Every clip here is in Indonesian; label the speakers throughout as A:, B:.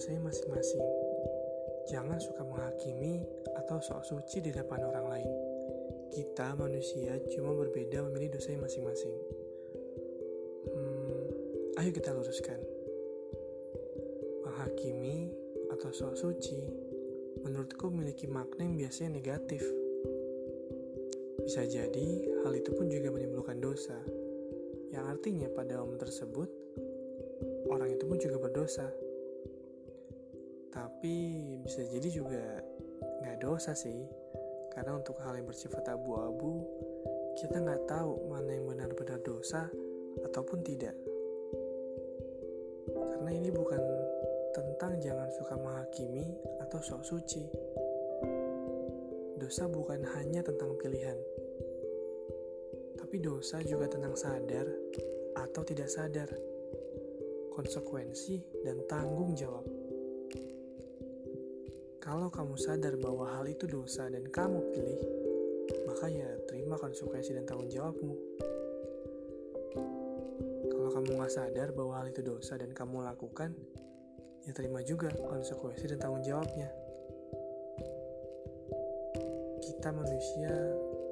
A: dosanya masing-masing. Jangan suka menghakimi atau sok suci di depan orang lain. Kita manusia cuma berbeda memilih dosanya masing-masing. Hmm, ayo kita luruskan. Menghakimi atau sok suci menurutku memiliki makna yang biasanya negatif. Bisa jadi hal itu pun juga menimbulkan dosa, yang artinya pada momen tersebut orang itu pun juga berdosa. Tapi bisa jadi juga nggak dosa sih, karena untuk hal yang bersifat abu-abu, kita nggak tahu mana yang benar-benar dosa ataupun tidak. Karena ini bukan tentang jangan suka menghakimi atau sok suci. Dosa bukan hanya tentang pilihan, tapi dosa juga tentang sadar atau tidak sadar, konsekuensi dan tanggung jawab. Kalau kamu sadar bahwa hal itu dosa dan kamu pilih, maka ya terima konsekuensi dan tanggung jawabmu. Kalau kamu nggak sadar bahwa hal itu dosa dan kamu lakukan, ya terima juga konsekuensi dan tanggung jawabnya. Kita manusia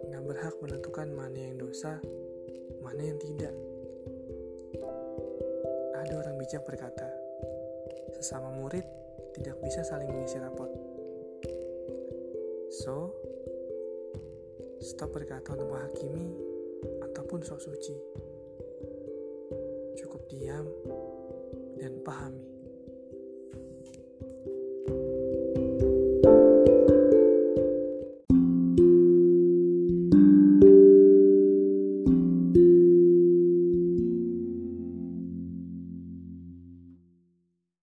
A: nggak berhak menentukan mana yang dosa, mana yang tidak. Ada orang bijak berkata, sesama murid tidak bisa saling mengisi rapot. So, stop berkata untuk menghakimi ataupun sok suci. Cukup diam dan pahami.